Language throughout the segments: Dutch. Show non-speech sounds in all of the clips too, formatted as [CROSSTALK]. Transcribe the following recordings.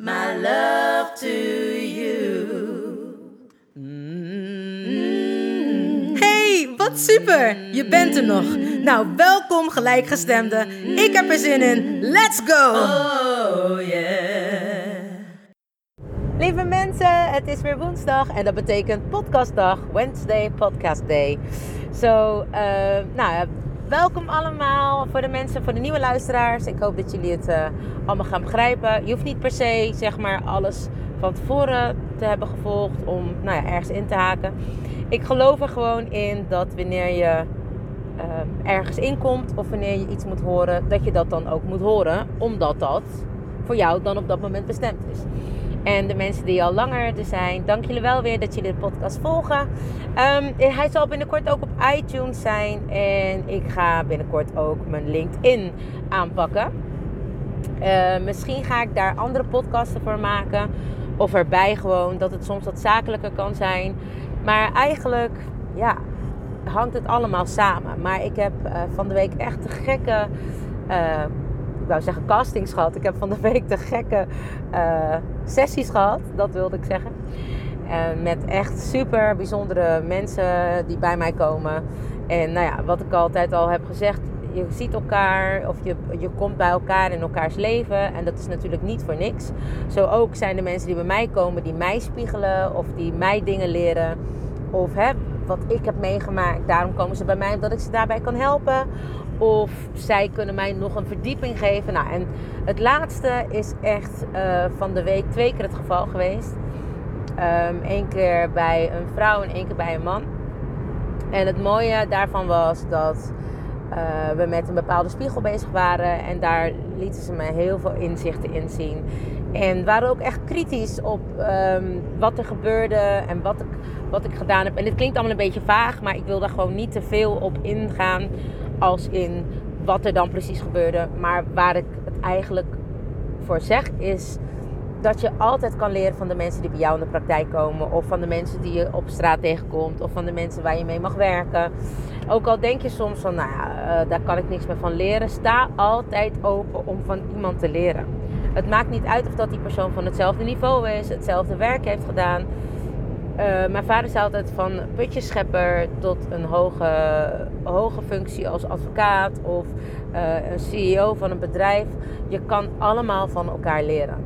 my love to you. Hey, wat super! Je bent er nog. Nou, welkom gelijkgestemde. Ik heb er zin in. Let's go! Oh yeah. Lieve mensen, het is weer woensdag en dat betekent podcastdag, Wednesday Podcast Day. Zo, eh, nou ja, welkom allemaal voor de mensen, voor de nieuwe luisteraars. Ik hoop dat jullie het eh, allemaal gaan begrijpen. Je hoeft niet per se, zeg maar, alles van tevoren te hebben gevolgd om, nou ja, ergens in te haken. Ik geloof er gewoon in dat wanneer je eh, ergens inkomt of wanneer je iets moet horen, dat je dat dan ook moet horen, omdat dat voor jou dan op dat moment bestemd is. En de mensen die al langer er zijn, dank jullie wel weer dat jullie de podcast volgen. Ehm, hij zal binnenkort ook op iTunes zijn. En ik ga binnenkort ook mijn LinkedIn aanpakken. Eh, misschien ga ik daar andere podcasten voor maken. Of erbij gewoon dat het soms wat zakelijker kan zijn. Maar eigenlijk, ja, hangt het allemaal samen. Maar ik heb eh, van de week echt de gekke... ik wou zeggen castings gehad. Ik heb van de week de gekke eh, sessies gehad. Dat wilde ik zeggen. Met echt super bijzondere mensen die bij mij komen. En nou ja, wat ik altijd al heb gezegd. Je ziet elkaar of je, je komt bij elkaar in elkaars leven. En dat is natuurlijk niet voor niks. Zo ook zijn de mensen die bij mij komen, die mij spiegelen of die mij dingen leren. Of hè, wat ik heb meegemaakt. Daarom komen ze bij mij omdat ik ze daarbij kan helpen. Of zij kunnen mij nog een verdieping geven. Nou, en het laatste is echt eh, van de week twee keer het geval geweest. Eén keer bij een vrouw en één keer bij een man. En het mooie daarvan was dat eh, we met een bepaalde spiegel bezig waren. En daar lieten ze me heel veel inzichten in zien. En waren ook echt kritisch op ehm, wat er gebeurde en wat ik, wat ik gedaan heb. En het klinkt allemaal een beetje vaag, maar ik wil daar gewoon niet te veel op ingaan. Als in wat er dan precies gebeurde. Maar waar ik het eigenlijk voor zeg is dat je altijd kan leren van de mensen die bij jou in de praktijk komen. Of van de mensen die je op straat tegenkomt. Of van de mensen waar je mee mag werken. Ook al denk je soms van, nou ja, eh, daar kan ik niks meer van leren. Sta altijd open om van iemand te leren. Het maakt niet uit of dat die persoon van hetzelfde niveau is. Hetzelfde werk heeft gedaan. Eh, mijn vader zei altijd van putjeschepper tot een hoge, hoge functie als advocaat of eh, een CEO van een bedrijf. Je kan allemaal van elkaar leren.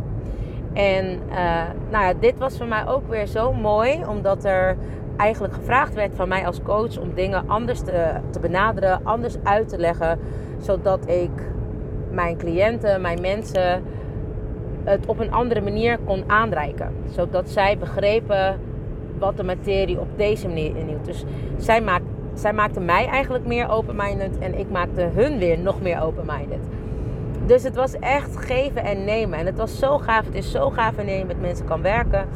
En eh, nou ja, dit was voor mij ook weer zo mooi, omdat er eigenlijk gevraagd werd van mij als coach om dingen anders te, te benaderen, anders uit te leggen, zodat ik mijn cliënten, mijn mensen het op een andere manier kon aanreiken. Zodat zij begrepen wat de materie op deze manier inhield. Dus zij, maakt, zij maakte mij eigenlijk meer open-minded en ik maakte hun weer nog meer open-minded. Dus het was echt geven en nemen. En het was zo gaaf. Het is zo gaaf wanneer je met mensen kan werken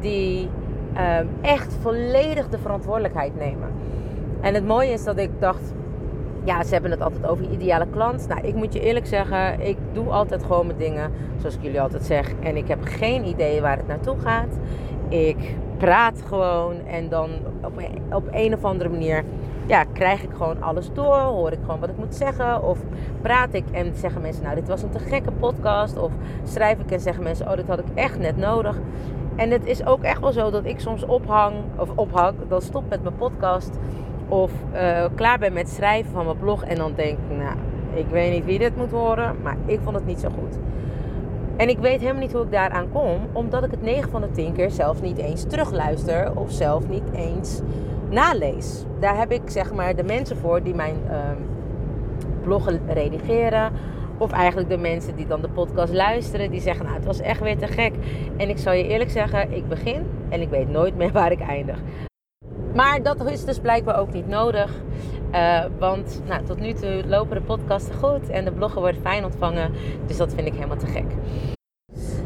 die ehm, echt volledig de verantwoordelijkheid nemen. En het mooie is dat ik dacht, ja, ze hebben het altijd over ideale klant. Nou, ik moet je eerlijk zeggen, ik doe altijd gewoon mijn dingen zoals ik jullie altijd zeg. En ik heb geen idee waar het naartoe gaat. Ik praat gewoon en dan op een, op een of andere manier ja, krijg ik gewoon alles door. Hoor ik gewoon wat ik moet zeggen. Of praat ik en zeggen mensen, nou, dit was een te gekke podcast. Of schrijf ik en zeggen mensen, oh, dit had ik echt net nodig. En het is ook echt wel zo dat ik soms ophang, of ophang, dan stop met mijn podcast. Of eh, klaar ben met schrijven van mijn blog. En dan denk ik, nou, ik weet niet wie dit moet horen, maar ik vond het niet zo goed. En ik weet helemaal niet hoe ik daaraan kom, omdat ik het 9 van de 10 keer zelf niet eens terugluister of zelf niet eens nalees. Daar heb ik zeg maar de mensen voor die mijn uh, bloggen redigeren. Of eigenlijk de mensen die dan de podcast luisteren, die zeggen: Nou, het was echt weer te gek. En ik zal je eerlijk zeggen, ik begin en ik weet nooit meer [LAUGHS] waar ik eindig. Maar dat is dus blijkbaar ook niet nodig. Uh, want nou, tot nu toe lopen de podcasten goed en de bloggen worden fijn ontvangen. Dus dat vind ik helemaal te gek.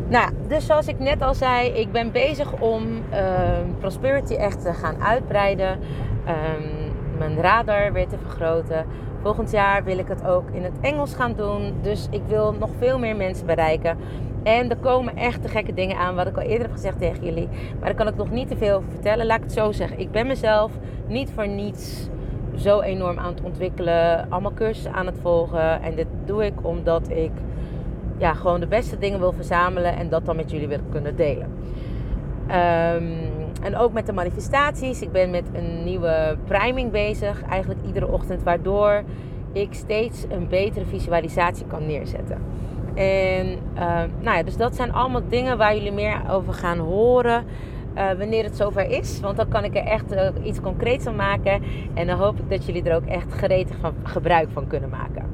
Nou, dus zoals ik net al zei, ik ben bezig om uh, Prosperity echt te gaan uitbreiden. Um, mijn radar weer te vergroten. Volgend jaar wil ik het ook in het Engels gaan doen. Dus ik wil nog veel meer mensen bereiken. En er komen echt de gekke dingen aan, wat ik al eerder heb gezegd tegen jullie. Maar daar kan ik nog niet te veel over vertellen. Laat ik het zo zeggen. Ik ben mezelf niet voor niets zo enorm aan het ontwikkelen. Allemaal cursussen aan het volgen. En dit doe ik omdat ik ja, gewoon de beste dingen wil verzamelen. En dat dan met jullie wil kunnen delen. Um, en ook met de manifestaties. Ik ben met een nieuwe priming bezig. Eigenlijk iedere ochtend. Waardoor ik steeds een betere visualisatie kan neerzetten. En uh, nou ja, dus dat zijn allemaal dingen waar jullie meer over gaan horen. Uh, wanneer het zover is. Want dan kan ik er echt uh, iets concreets van maken. En dan hoop ik dat jullie er ook echt gretig van, gebruik van kunnen maken.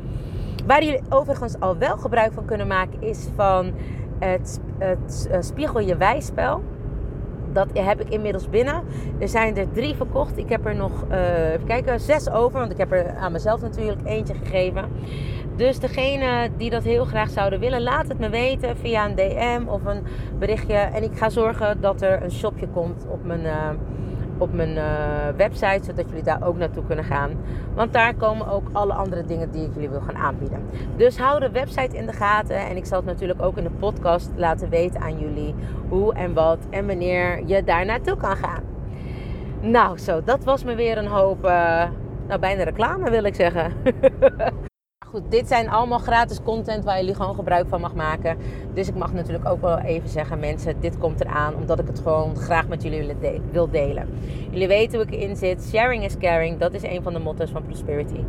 Waar jullie overigens al wel gebruik van kunnen maken is van het, het spiegel je wijspel dat heb ik inmiddels binnen. Er zijn er drie verkocht. Ik heb er nog, uh, even kijken, zes over. Want ik heb er aan mezelf natuurlijk eentje gegeven. Dus degene die dat heel graag zouden willen, laat het me weten via een DM of een berichtje. En ik ga zorgen dat er een shopje komt op mijn... Uh, op mijn uh, website, zodat jullie daar ook naartoe kunnen gaan. Want daar komen ook alle andere dingen die ik jullie wil gaan aanbieden. Dus hou de website in de gaten. En ik zal het natuurlijk ook in de podcast laten weten aan jullie hoe en wat en wanneer je daar naartoe kan gaan. Nou, zo, dat was me weer een hoop. Uh, nou, bijna reclame wil ik zeggen. [LAUGHS] Goed, dit zijn allemaal gratis content waar jullie gewoon gebruik van mag maken. Dus ik mag natuurlijk ook wel even zeggen, mensen, dit komt eraan omdat ik het gewoon graag met jullie wil delen. Jullie weten hoe ik erin zit. Sharing is caring. Dat is een van de motto's van Prosperity.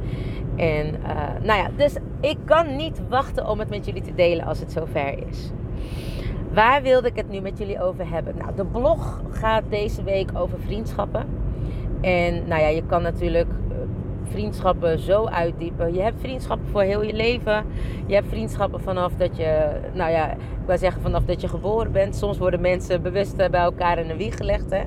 En uh, nou ja, dus ik kan niet wachten om het met jullie te delen als het zover is. Waar wilde ik het nu met jullie over hebben? Nou, de blog gaat deze week over vriendschappen. En nou ja, je kan natuurlijk vriendschappen zo uitdiepen. Je hebt vriendschappen voor heel je leven. Je hebt vriendschappen vanaf dat je, nou ja, ik wil zeggen vanaf dat je geboren bent. Soms worden mensen bewust bij elkaar in een wieg gelegd. Hè?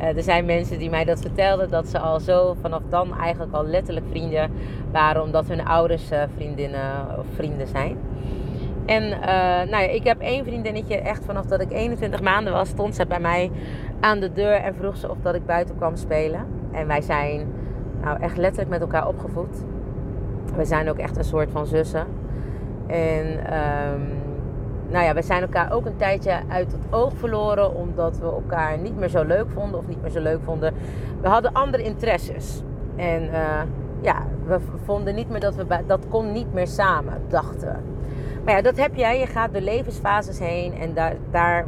Uh, er zijn mensen die mij dat vertelden, dat ze al zo vanaf dan eigenlijk al letterlijk vrienden waren, omdat hun ouders uh, vriendinnen of vrienden zijn. En uh, nou ja, ik heb één vriendinnetje, echt vanaf dat ik 21 maanden was, stond ze bij mij aan de deur en vroeg ze of dat ik buiten kwam spelen. En wij zijn nou echt letterlijk met elkaar opgevoed. We zijn ook echt een soort van zussen. En um, nou ja, we zijn elkaar ook een tijdje uit het oog verloren. Omdat we elkaar niet meer zo leuk vonden. Of niet meer zo leuk vonden. We hadden andere interesses. En uh, ja, we vonden niet meer dat we... Dat kon niet meer samen, dachten we. Maar ja, dat heb jij. Je gaat door levensfases heen. En daar, daar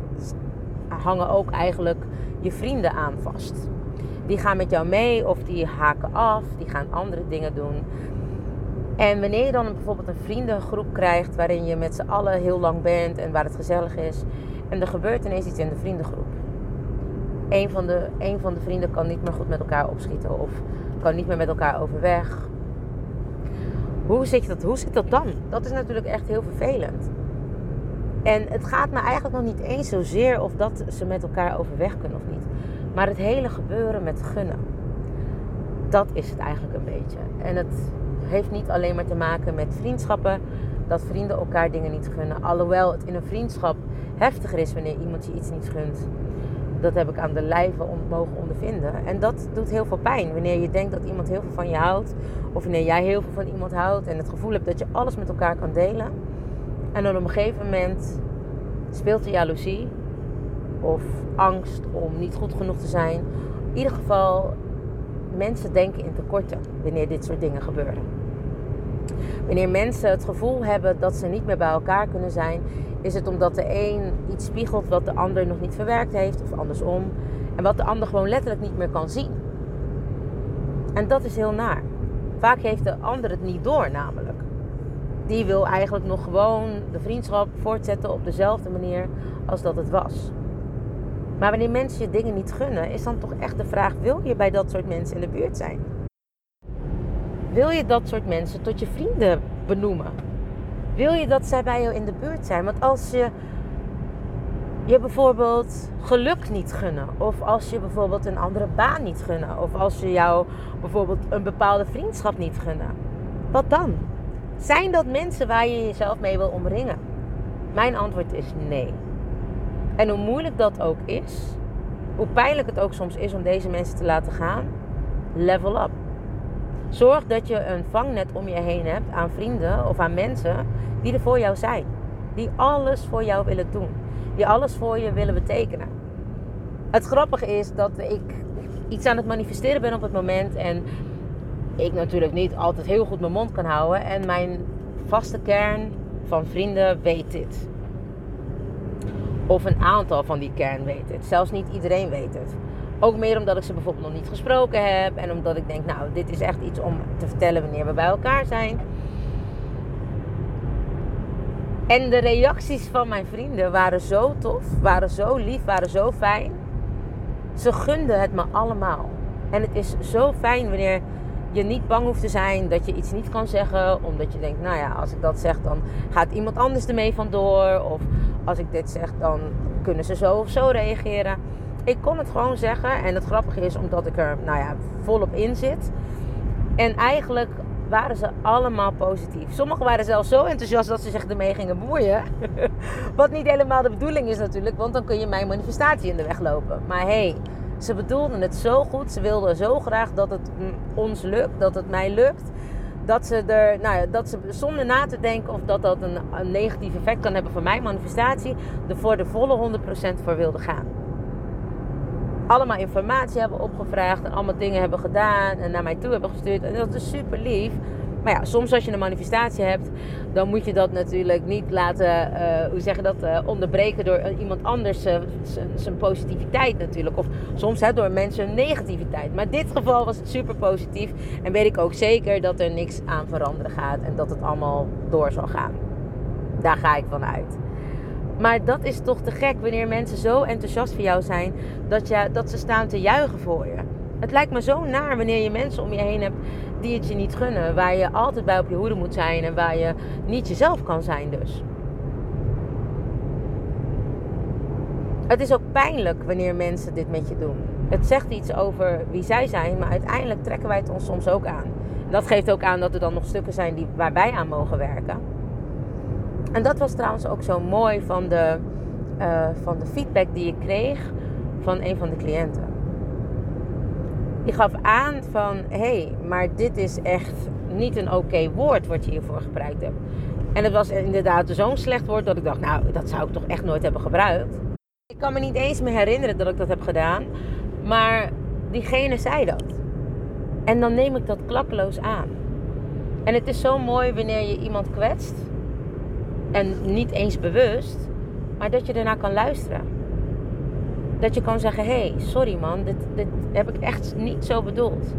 hangen ook eigenlijk je vrienden aan vast die gaan met jou mee of die haken af, die gaan andere dingen doen. En wanneer je dan bijvoorbeeld een vriendengroep krijgt waarin je met z'n allen heel lang bent en waar het gezellig is, en er gebeurt ineens iets in de vriendengroep. Een van de, een van de vrienden kan niet meer goed met elkaar opschieten of kan niet meer met elkaar overweg. Hoe zit, dat, hoe zit dat dan? Dat is natuurlijk echt heel vervelend. En het gaat me eigenlijk nog niet eens zozeer of dat ze met elkaar overweg kunnen of niet. Maar het hele gebeuren met gunnen, dat is het eigenlijk een beetje. En het heeft niet alleen maar te maken met vriendschappen, dat vrienden elkaar dingen niet gunnen. Alhoewel het in een vriendschap heftiger is wanneer iemand je iets niet gunt. Dat heb ik aan de lijve mogen ondervinden. En dat doet heel veel pijn. Wanneer je denkt dat iemand heel veel van je houdt. Of wanneer jij heel veel van iemand houdt. En het gevoel hebt dat je alles met elkaar kan delen. En dan op een gegeven moment speelt de jaloezie of angst om niet goed genoeg te zijn. In ieder geval, mensen denken in tekorten wanneer dit soort dingen gebeuren. Wanneer mensen het gevoel hebben dat ze niet meer bij elkaar kunnen zijn, is het omdat de een iets spiegelt wat de ander nog niet verwerkt heeft, of andersom. En wat de ander gewoon letterlijk niet meer kan zien. En dat is heel naar. Vaak heeft de ander het niet door, namelijk. die wil eigenlijk nog gewoon de vriendschap voortzetten op dezelfde manier als dat het was. Maar wanneer mensen je dingen niet gunnen, is dan toch echt de vraag: wil je bij dat soort mensen in de buurt zijn? Wil je dat soort mensen tot je vrienden benoemen? Wil je dat zij bij jou in de buurt zijn? Want als je je bijvoorbeeld geluk niet gunnen, of als je bijvoorbeeld een andere baan niet gunnen, of als je jou bijvoorbeeld een bepaalde vriendschap niet gunnen, wat dan? Zijn dat mensen waar je jezelf mee wil omringen? Mijn antwoord is nee. En hoe moeilijk dat ook is, hoe pijnlijk het ook soms is om deze mensen te laten gaan, level up. Zorg dat je een vangnet om je heen hebt aan vrienden of aan mensen die er voor jou zijn. Die alles voor jou willen doen. Die alles voor je willen betekenen. Het grappige is dat ik iets aan het manifesteren ben op het moment. En ik natuurlijk niet altijd heel goed mijn mond kan houden. En mijn vaste kern van vrienden weet dit. Of een aantal van die kern weet het. Zelfs niet iedereen weet het. Ook meer omdat ik ze bijvoorbeeld nog niet gesproken heb. En omdat ik denk, nou, dit is echt iets om te vertellen wanneer we bij elkaar zijn. En de reacties van mijn vrienden waren zo tof, waren zo lief, waren zo fijn. Ze gunden het me allemaal. En het is zo fijn wanneer je niet bang hoeft te zijn dat je iets niet kan zeggen. Omdat je denkt, nou ja, als ik dat zeg, dan gaat iemand anders ermee vandoor. Of als ik dit zeg, dan kunnen ze zo of zo reageren. Ik kon het gewoon zeggen. En het grappige is, omdat ik er nou ja, volop in zit. En eigenlijk waren ze allemaal positief. Sommigen waren zelfs zo enthousiast dat ze zich ermee gingen bemoeien. [LAUGHS] Wat niet helemaal de bedoeling is natuurlijk, want dan kun je mijn manifestatie in de weg lopen. Maar hey, ze bedoelden het zo goed. Ze wilden zo graag dat het ons lukt, dat het mij lukt. Dat ze er, nou ja, dat ze zonder na te denken of dat dat een, negatief effect kan hebben voor mijn manifestatie, er voor de volle 100% voor wilden gaan allemaal informatie hebben opgevraagd en allemaal dingen hebben gedaan en naar mij toe hebben gestuurd. En dat is super lief. Maar ja, soms als je een manifestatie hebt, dan moet je dat natuurlijk niet laten, uh, hoe zeg je dat, uh, onderbreken door iemand anders uh, zijn positiviteit natuurlijk. Of soms hè, door mensen negativiteit. Maar in dit geval was het super positief en weet ik ook zeker dat er niks aan veranderen gaat en dat het allemaal door zal gaan. Daar ga ik van uit. Maar dat is toch te gek wanneer mensen zo enthousiast voor jou zijn dat, dat ze staan te juichen voor je. Het lijkt me zo naar wanneer je mensen om je heen hebt die het je niet gunnen. Waar je altijd bij op je hoede moet zijn en waar je niet jezelf kan zijn dus. Het is ook pijnlijk wanneer mensen dit met je doen. Het zegt iets over wie zij zijn, maar uiteindelijk trekken wij het ons soms ook aan. Dat geeft ook aan dat er dan nog stukken zijn die, waar wij aan mogen werken. En dat was trouwens ook zo mooi van de, uh, van de feedback die ik kreeg van een van de cliënten. Die gaf aan van, hé, hey, maar dit is echt niet een oké woord wat je hiervoor gebruikt hebt. En het was inderdaad zo'n slecht woord dat ik dacht, nou, dat zou ik toch echt nooit hebben gebruikt. Ik kan me niet eens meer herinneren dat ik dat heb gedaan. Maar diegene zei dat. En dan neem ik dat klakkeloos aan. En het is zo mooi wanneer je iemand kwetst en niet eens bewust, maar dat je ernaar kan luisteren. Dat je kan zeggen: hé, hey, sorry man, dit, dit heb ik echt niet zo bedoeld.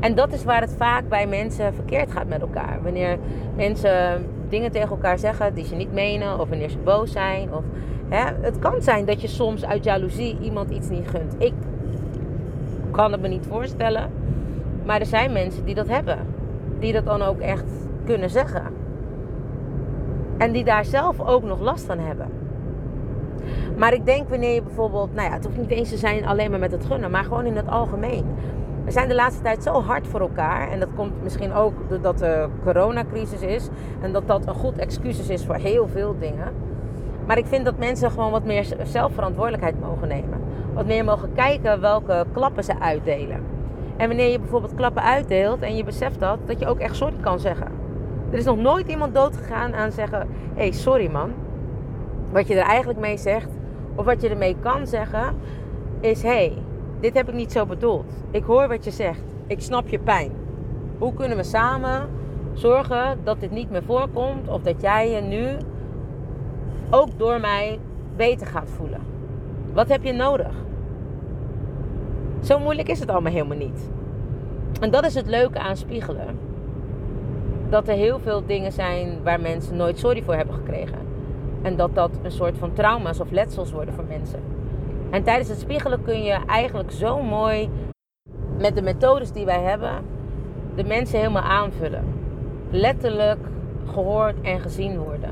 En dat is waar het vaak bij mensen verkeerd gaat met elkaar. Wanneer mensen dingen tegen elkaar zeggen die ze niet menen, of wanneer ze boos zijn. Of, hè, het kan zijn dat je soms uit jaloezie iemand iets niet gunt. Ik kan het me niet voorstellen, maar er zijn mensen die dat hebben, die dat dan ook echt kunnen zeggen. En die daar zelf ook nog last van hebben. Maar ik denk wanneer je bijvoorbeeld, nou ja, het hoeft niet eens te zijn alleen maar met het gunnen, maar gewoon in het algemeen. We zijn de laatste tijd zo hard voor elkaar. En dat komt misschien ook doordat de coronacrisis is. En dat dat een goed excuus is voor heel veel dingen. Maar ik vind dat mensen gewoon wat meer zelfverantwoordelijkheid mogen nemen. Wat meer mogen kijken welke klappen ze uitdelen. En wanneer je bijvoorbeeld klappen uitdeelt en je beseft dat, dat je ook echt sorry kan zeggen. Er is nog nooit iemand dood gegaan aan zeggen: hé, hey, sorry man. Wat je er eigenlijk mee zegt, of wat je ermee kan zeggen, is: hé, hey, dit heb ik niet zo bedoeld. Ik hoor wat je zegt. Ik snap je pijn. Hoe kunnen we samen zorgen dat dit niet meer voorkomt, of dat jij je nu ook door mij beter gaat voelen? Wat heb je nodig? Zo moeilijk is het allemaal helemaal niet. En dat is het leuke aan spiegelen dat er heel veel dingen zijn waar mensen nooit sorry voor hebben gekregen. En dat dat een soort van trauma's of letsels worden voor mensen. En tijdens het spiegelen kun je eigenlijk zo mooi met de methodes die wij hebben, de mensen helemaal aanvullen. Letterlijk gehoord en gezien worden.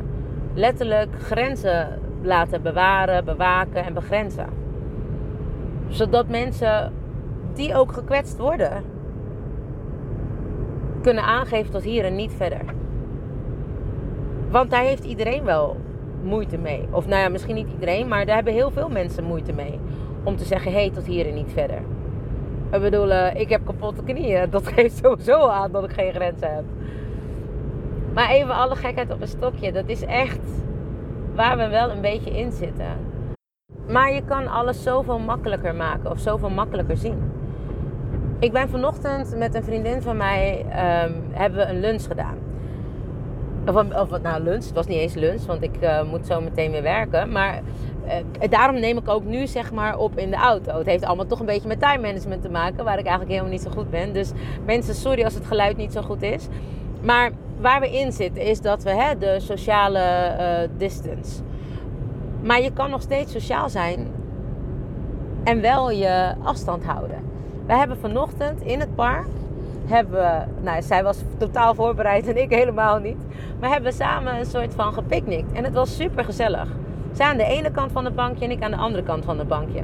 Letterlijk grenzen laten bewaren, bewaken en begrenzen. Zodat mensen die ook gekwetst worden, kunnen aangeven tot hier en niet verder. Want daar heeft iedereen wel moeite mee. Of nou ja, misschien niet iedereen, maar daar hebben heel veel mensen moeite mee. Om te zeggen, hé, hey, tot hier en niet verder. Ik bedoel, uh, ik heb kapotte knieën. [LAUGHS] Dat geeft sowieso aan dat ik geen grenzen heb. Maar even alle gekheid op een stokje. Dat is echt waar we wel een beetje in zitten. Maar je kan alles zoveel makkelijker maken. Of zoveel makkelijker zien. Ik ben vanochtend met een vriendin van mij... Um, hebben we een lunch gedaan. Of, of nou, lunch. Het was niet eens lunch, want ik uh, moet zo meteen weer werken. Maar uh, daarom neem ik ook nu zeg maar op in de auto. Het heeft allemaal toch een beetje met time management te maken, waar ik eigenlijk helemaal niet zo goed ben. Dus mensen, sorry als het geluid niet zo goed is. Maar waar we in zitten is dat we hè, de sociale uh, distance. Maar je kan nog steeds sociaal zijn en wel je afstand houden. We hebben vanochtend in het park hebben nou, zij was totaal voorbereid en ik helemaal niet. Maar hebben we samen een soort van gepicnict. En het was super gezellig. Zij aan de ene kant van het bankje en ik aan de andere kant van het bankje.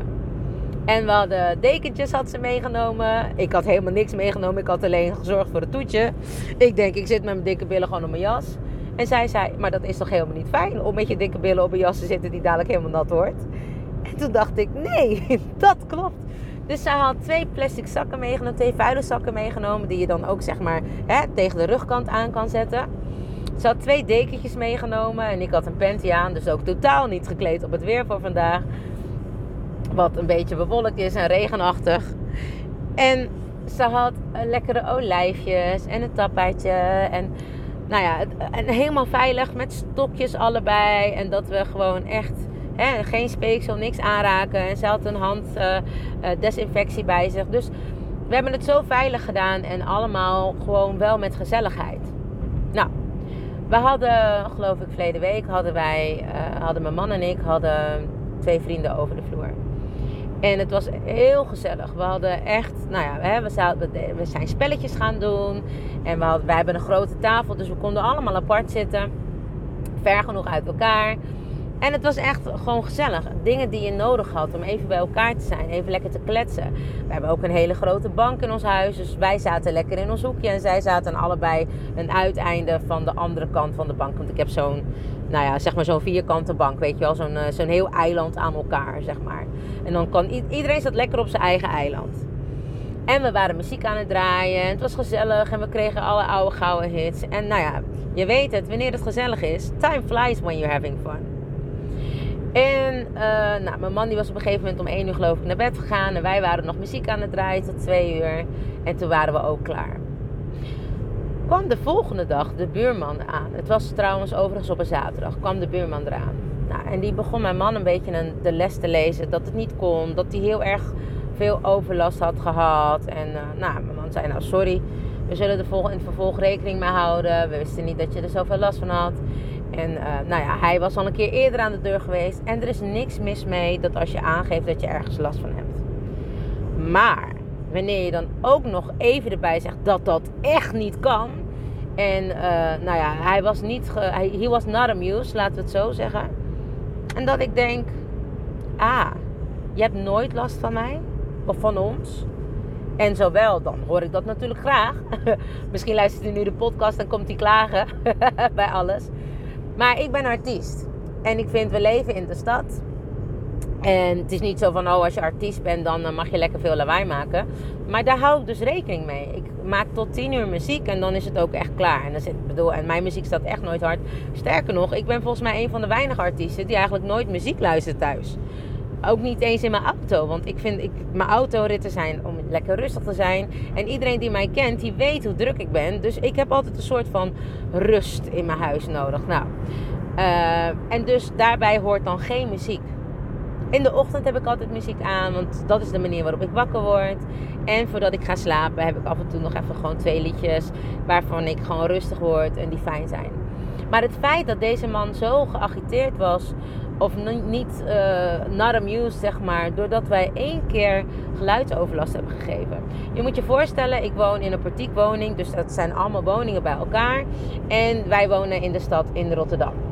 En we hadden dekentjes had ze meegenomen. Ik had helemaal niks meegenomen. Ik had alleen gezorgd voor het toetje. Ik denk, ik zit met mijn dikke billen gewoon op mijn jas. En zij zei, maar dat is toch helemaal niet fijn om met je dikke billen op een jas te zitten die dadelijk helemaal nat wordt. En toen dacht ik, nee, [LAUGHS] dat klopt. Dus zij had twee plastic zakken meegenomen, twee vuile zakken meegenomen, die je dan ook zeg maar hè, tegen de rugkant aan kan zetten. Ze had twee dekentjes meegenomen en ik had een panty aan, dus ook totaal niet gekleed op het weer voor vandaag. Wat een beetje bewolkt is en regenachtig. En ze had lekkere olijfjes en een tapijtje en nou ja, en helemaal veilig met stokjes allebei. En dat we gewoon echt Geen speeksel, niks aanraken. En ze had een hand uh, desinfectie bij zich. Dus we hebben het zo veilig gedaan en allemaal gewoon wel met gezelligheid. Nou, we hadden, geloof ik, verleden week hadden wij, uh, hadden mijn man en ik, hadden twee vrienden over de vloer. En het was heel gezellig. We hadden echt, nou ja, we, we zijn spelletjes gaan doen. En we, hadden, we hebben een grote tafel, dus we konden allemaal apart zitten. Ver genoeg uit elkaar. En het was echt gewoon gezellig. Dingen die je nodig had om even bij elkaar te zijn, even lekker te kletsen. We hebben ook een hele grote bank in ons huis. Dus wij zaten lekker in ons hoekje. En zij zaten allebei een uiteinde van de andere kant van de bank. Want ik heb zo'n, nou ja, zeg maar zo'n vierkante bank. Weet je wel, zo'n eh, zo'n heel eiland aan elkaar, zeg maar. En dan kan iedereen zat lekker op zijn eigen eiland. En we waren muziek aan het draaien. Het was gezellig en we kregen alle oude gouden hits. En nou ja, je weet het, wanneer het gezellig is, time flies when you're having fun. En uh, nou, mijn man die was op een gegeven moment om 1 uur geloof ik naar bed gegaan. En wij waren nog muziek aan het draaien tot 2 uur. En toen waren we ook klaar. Kwam de volgende dag de buurman aan. Het was trouwens overigens op een zaterdag. Kwam de buurman eraan. Nou, en die begon mijn man een beetje een, de les te lezen. Dat het niet kon. Dat hij heel erg veel overlast had gehad. En uh, nou, mijn man zei nou sorry. We zullen er in het vervolg rekening mee houden. We wisten niet dat je er zoveel last van had. En uh, nou ja, hij was al een keer eerder aan de deur geweest. En er is niks mis mee dat als je aangeeft dat je ergens last van hebt. Maar wanneer je dan ook nog even erbij zegt dat dat echt niet kan. En uh, nou ja, hij was niet. Hij was not amused, laten we het zo zeggen. En dat ik denk: ah, je hebt nooit last van mij of van ons. En zowel, dan hoor ik dat natuurlijk graag. [LAUGHS] Misschien luistert u nu de podcast en komt hij klagen [LAUGHS] bij alles. Maar ik ben artiest. En ik vind, we leven in de stad. En het is niet zo van, oh, als je artiest bent, dan mag je lekker veel lawaai maken. Maar daar hou ik dus rekening mee. Ik maak tot 10 uur muziek en dan is het ook echt klaar. En, dan zit, bedoel, en mijn muziek staat echt nooit hard. Sterker nog, ik ben volgens mij een van de weinige artiesten die eigenlijk nooit muziek luistert thuis. Ook niet eens in mijn auto. Want ik vind, ik, mijn autoritten zijn om lekker rustig te zijn. En iedereen die mij kent, die weet hoe druk ik ben. Dus ik heb altijd een soort van rust in mijn huis nodig. Nou, uh, en dus daarbij hoort dan geen muziek. In de ochtend heb ik altijd muziek aan, want dat is de manier waarop ik wakker word. En voordat ik ga slapen heb ik af en toe nog even gewoon twee liedjes waarvan ik gewoon rustig word en die fijn zijn. Maar het feit dat deze man zo geagiteerd was, of niet uh, not zeg maar, doordat wij één keer geluidsoverlast hebben gegeven. Je moet je voorstellen, ik woon in een portiekwoning, dus dat zijn allemaal woningen bij elkaar. En wij wonen in de stad in Rotterdam.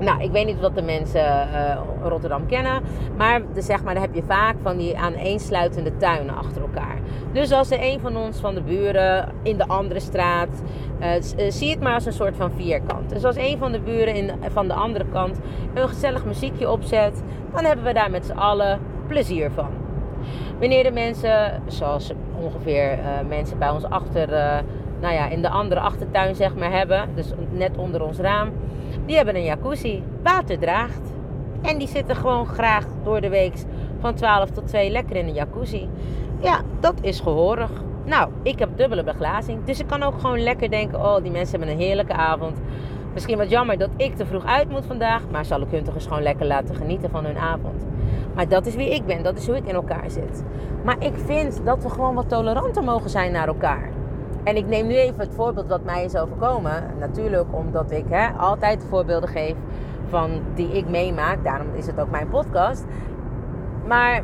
Nou, ik weet niet of de mensen uh, Rotterdam kennen. Maar, de, zeg maar dan heb je vaak van die aaneensluitende tuinen achter elkaar. Dus als er een van ons van de buren in de andere straat. Uh, zie het maar als een soort van vierkant. Dus als een van de buren in, van de andere kant een gezellig muziekje opzet. Dan hebben we daar met z'n allen plezier van. Wanneer de mensen, zoals ongeveer mensen bij ons achter. nou ja, in de andere achtertuin zeg maar hebben. Dus net onder ons raam die hebben een jacuzzi. Water draagt. En die zitten gewoon graag door de week van 12 tot 2 lekker in een jacuzzi. Ja, dat is gehoorig. Nou, ik heb dubbele beglazing. Dus ik kan ook gewoon lekker denken: oh, die mensen hebben een heerlijke avond. Misschien wat jammer dat ik te vroeg uit moet vandaag. Maar zal ik hun toch eens gewoon lekker laten genieten van hun avond. Maar dat is wie ik ben. Dat is hoe ik in elkaar zit. Maar ik vind dat we gewoon wat toleranter mogen zijn naar elkaar. En ik neem nu even het voorbeeld wat mij is overkomen. Natuurlijk omdat ik hè, altijd voorbeelden geef van die ik meemaak. Daarom is het ook mijn podcast. Maar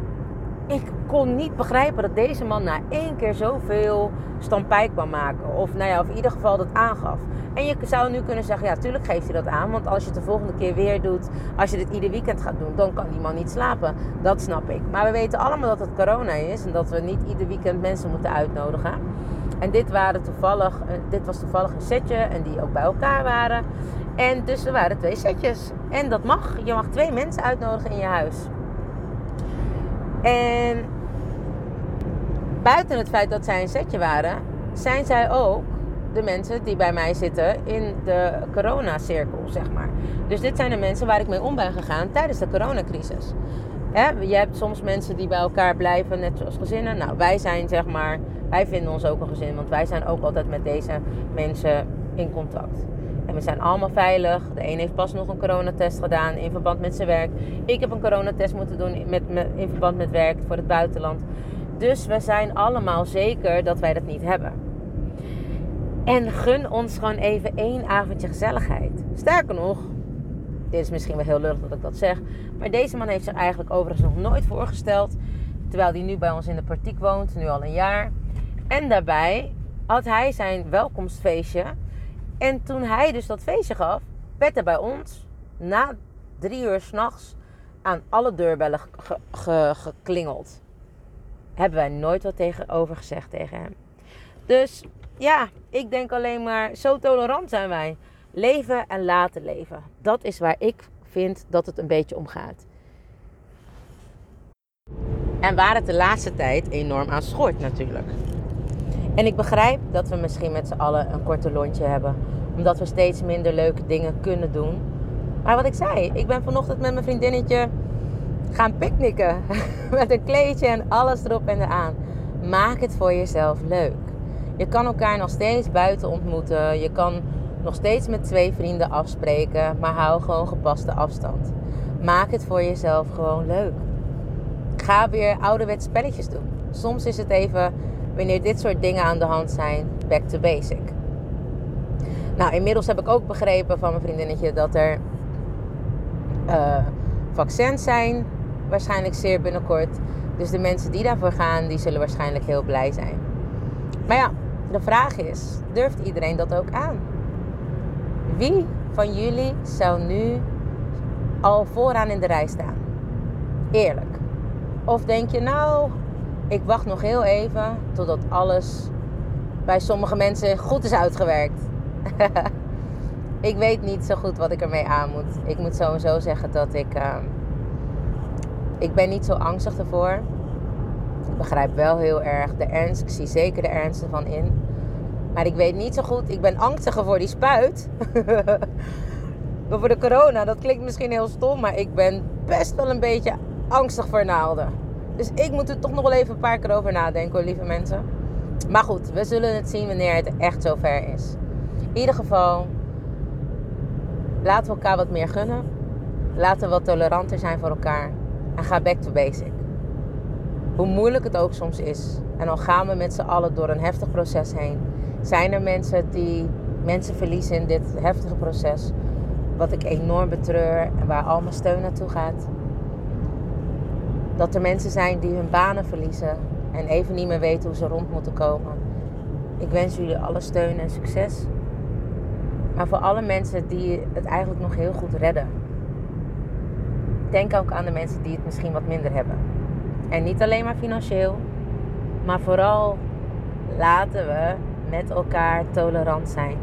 ik kon niet begrijpen dat deze man na één keer zoveel stampij kwam maken. Of, nou ja, of in ieder geval dat aangaf. En je zou nu kunnen zeggen, ja, tuurlijk geeft hij dat aan. Want als je het de volgende keer weer doet, als je dit ieder weekend gaat doen, dan kan die man niet slapen. Dat snap ik. Maar we weten allemaal dat het corona is en dat we niet ieder weekend mensen moeten uitnodigen. En dit, waren toevallig, eh, dit was toevallig een setje en die ook bij elkaar waren. En dus er waren twee setjes. En dat mag. Je mag twee mensen uitnodigen in je huis. En buiten het feit dat zij een setje waren, zijn zij ook de mensen die bij mij zitten in de coronacirkel, zeg maar. Dus dit zijn de mensen waar ik mee om ben gegaan tijdens de coronacrisis. Je hebt soms mensen die bij elkaar blijven, net zoals gezinnen. Nou, wij zijn zeg maar, wij vinden ons ook een gezin, want wij zijn ook altijd met deze mensen in contact. En we zijn allemaal veilig. De een heeft pas nog een coronatest gedaan in verband met zijn werk. Ik heb een coronatest moeten doen met, in verband met werk voor het buitenland. Dus we zijn allemaal zeker dat wij dat niet hebben. En gun ons gewoon even één avondje gezelligheid. Sterker nog, dit is misschien wel heel lullig dat ik dat zeg. Maar deze man heeft zich eigenlijk overigens nog nooit voorgesteld. Terwijl hij nu bij ons in de praktijk woont, nu al een jaar. En daarbij had hij zijn welkomstfeestje. En toen hij dus dat feestje gaf, werd er bij ons na drie uur s'nachts aan alle deurbellen geklingeld. Hebben wij nooit wat tegenover gezegd tegen hem. Dus ja, ik denk alleen maar, zo tolerant zijn wij. Leven en laten leven. Dat is waar ik vind dat het een beetje om gaat. En waar het de laatste tijd enorm aan schort natuurlijk. En ik begrijp dat we misschien met z'n allen een korte lontje hebben. Omdat we steeds minder leuke dingen kunnen doen. Maar wat ik zei, ik ben vanochtend met mijn vriendinnetje gaan picknicken. [LAUGHS] met een kleedje en alles erop en eraan. Maak het voor jezelf leuk. Je kan elkaar nog steeds buiten ontmoeten. Je kan nog steeds met twee vrienden afspreken, maar hou gewoon gepaste afstand. Maak het voor jezelf gewoon leuk. Ga weer ouderwets spelletjes doen. Soms is het even, wanneer dit soort dingen aan de hand zijn, back to basic. Nou, inmiddels heb ik ook begrepen van mijn vriendinnetje dat er uh, vaccins zijn, waarschijnlijk zeer binnenkort. Dus de mensen die daarvoor gaan, die zullen waarschijnlijk heel blij zijn. Maar ja, de vraag is, durft iedereen dat ook aan? Wie van jullie zou nu al vooraan in de rij staan? Eerlijk. Of denk je nou, ik wacht nog heel even totdat alles bij sommige mensen goed is uitgewerkt. [LAUGHS] ik weet niet zo goed wat ik ermee aan moet. Ik moet sowieso zeggen dat ik. Uh, ik ben niet zo angstig ervoor. Ik begrijp wel heel erg de ernst. Ik zie zeker de ernst ervan in. Maar ik weet niet zo goed. Ik ben angstiger voor die spuit. [LAUGHS] voor de corona. Dat klinkt misschien heel stom. Maar ik ben best wel een beetje angstig voor naalden. Dus ik moet er toch nog wel even een paar keer over nadenken hoor, lieve mensen. Maar goed, we zullen het zien wanneer het echt zover is. In ieder geval, laten we elkaar wat meer gunnen. Laten we wat toleranter zijn voor elkaar. En ga back to basic. Hoe moeilijk het ook soms is. En al gaan we met z'n allen door een heftig proces heen. Zijn er mensen die mensen verliezen in dit heftige proces. Wat ik enorm betreur en waar al mijn steun naartoe gaat. Dat er mensen zijn die hun banen verliezen en even niet meer weten hoe ze rond moeten komen. Ik wens jullie alle steun en succes. Maar voor alle mensen die het eigenlijk nog heel goed redden. Denk ook aan de mensen die het misschien wat minder hebben. En niet alleen maar financieel, maar vooral laten we met elkaar tolerant zijn.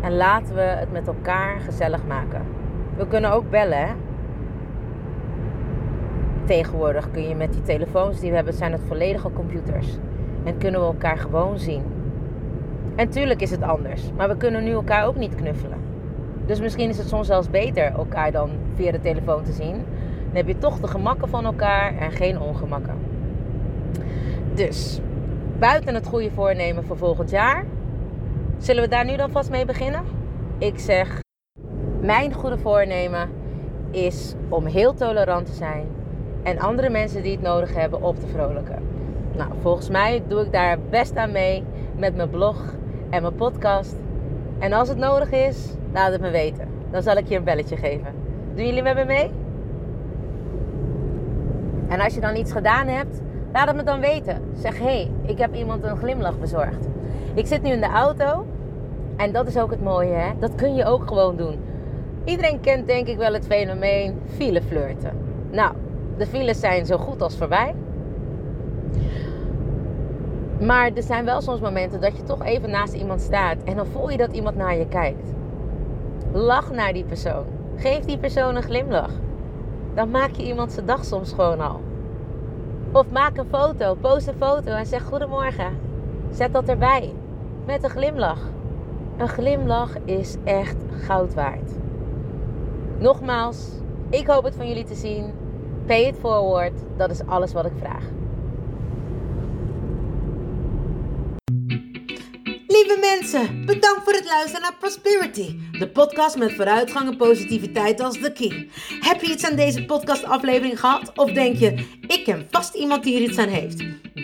En laten we het met elkaar gezellig maken. We kunnen ook bellen. Hè? Tegenwoordig kun je met die telefoons die we hebben, zijn het volledige computers. En kunnen we elkaar gewoon zien. En tuurlijk is het anders, maar we kunnen nu elkaar ook niet knuffelen. Dus misschien is het soms zelfs beter elkaar dan via de telefoon te zien. Dan heb je toch de gemakken van elkaar en geen ongemakken. Dus, buiten het goede voornemen voor volgend jaar, zullen we daar nu dan vast mee beginnen? Ik zeg, mijn goede voornemen is om heel tolerant te zijn en andere mensen die het nodig hebben op te vrolijken. Nou, volgens mij doe ik daar best aan mee met mijn blog en mijn podcast. En als het nodig is, laat het me weten. Dan zal ik je een belletje geven. Doen jullie met me mee? En als je dan iets gedaan hebt, laat het me dan weten. Zeg, hé, hey, ik heb iemand een glimlach bezorgd. Ik zit nu in de auto. En dat is ook het mooie, hè? Dat kun je ook gewoon doen. Iedereen kent denk ik wel het fenomeen fileflirten. Nou, de files zijn zo goed als voorbij. Maar er zijn wel soms momenten dat je toch even naast iemand staat en dan voel je dat iemand naar je kijkt. Lach naar die persoon. Geef die persoon een glimlach. Dan maak je iemand zijn dag soms gewoon al. Of maak een foto, post een foto en zeg goedemorgen. Zet dat erbij. Met een glimlach. Een glimlach is echt goud waard. Nogmaals, ik hoop het van jullie te zien. Pay it forward. Dat is alles wat ik vraag. Lieve mensen, bedankt voor het luisteren naar Prosperity, de podcast met vooruitgang en positiviteit als de key. Heb je iets aan deze podcastaflevering gehad of denk je, ik ken vast iemand die er iets aan heeft?